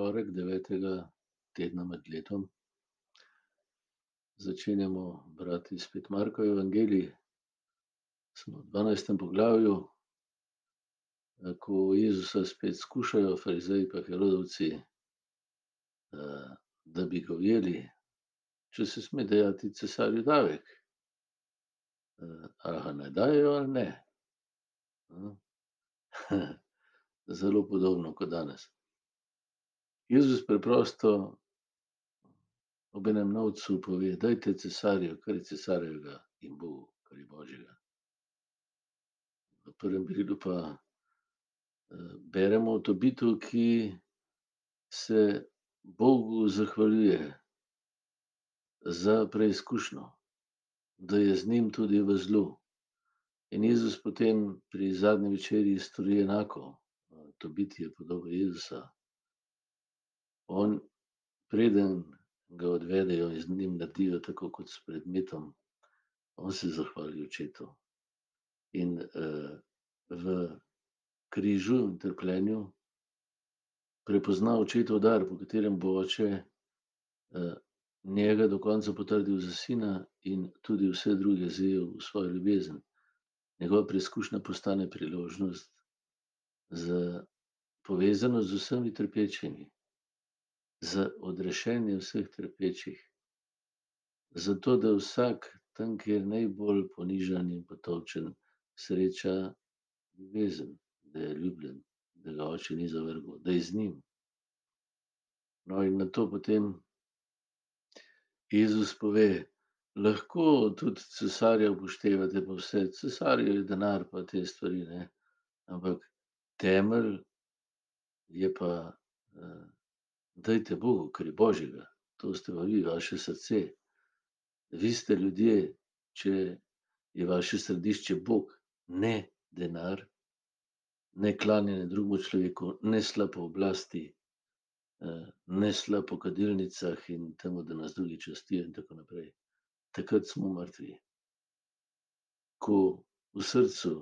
torek, devetega tedna med letom. Začenjamo brati spet Markov evangelij. Smo v dvanajstem poglavju, ko Jezusa spet skušajo farizeji pa Herodovci, da bi ga ujeli, če se sme dajati cesarju davek. Ali ga naj dajejo ali ne. Zelo podobno kot danes. Jezus preprosto ob enem novcu pove: "Dajte cesarju, kar je cesarjevega, in Bogu, kar je božjega." V prvem delu pa, beremo o Tobitu, ki se Bogu zahvaljuje za preizkušnjo, da je z njim tudi v zlu. In Jezus potem pri zadnji večerji stori enako. Tobit je podoba Jezusa. On, preden ga odvedejo in z njim naredijo tako kot s predmetom, on se zahvali očetu. In, v križu in trpljenju prepozna očetov dar, po katerem bo oče, njega do konca potrdil za sina in tudi vse druge zajel v svojo ljubezen. Njegova preizkušnja postane priložnost za povezanost z vsemi trpečimi. Za odrešenje vseh trpečih. Zato da vsak tam, kjer je najbolj ponižan in potolčen, sreča ljubezen, da je ljubljen, da ga oče ni zavrgel, da je z njim. No, in nato potem Jezus pove: "Lahko tudi cesarja upoštevate pa vse, cesarjev je denar pa te stvari, ne, ampak temelj je pa, dajte Bogu, kar je božjega, to ste pa vi, vaše srce. Vi ste ljudje, če je vaše središče Bog, ne denar, ne klanjanje drugemu človeku, ne sla po oblasti, ne sla po kadilnicah in temu, da nas drugi častijo in tako naprej. Takrat smo mrtvi. Ko v srcu,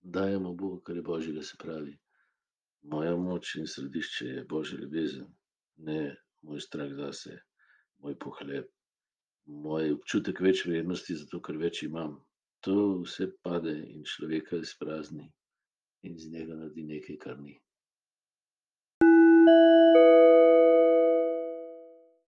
dajemo Bogu, kar je božjega, se pravi, moja moč in središče je božja ljubezen, ne moj strah zase, moj pohlep, moj občutek večvrednosti, zato ker več imam. To vse pade in človeka izprazni in iz njega naredi nekaj, kar ni.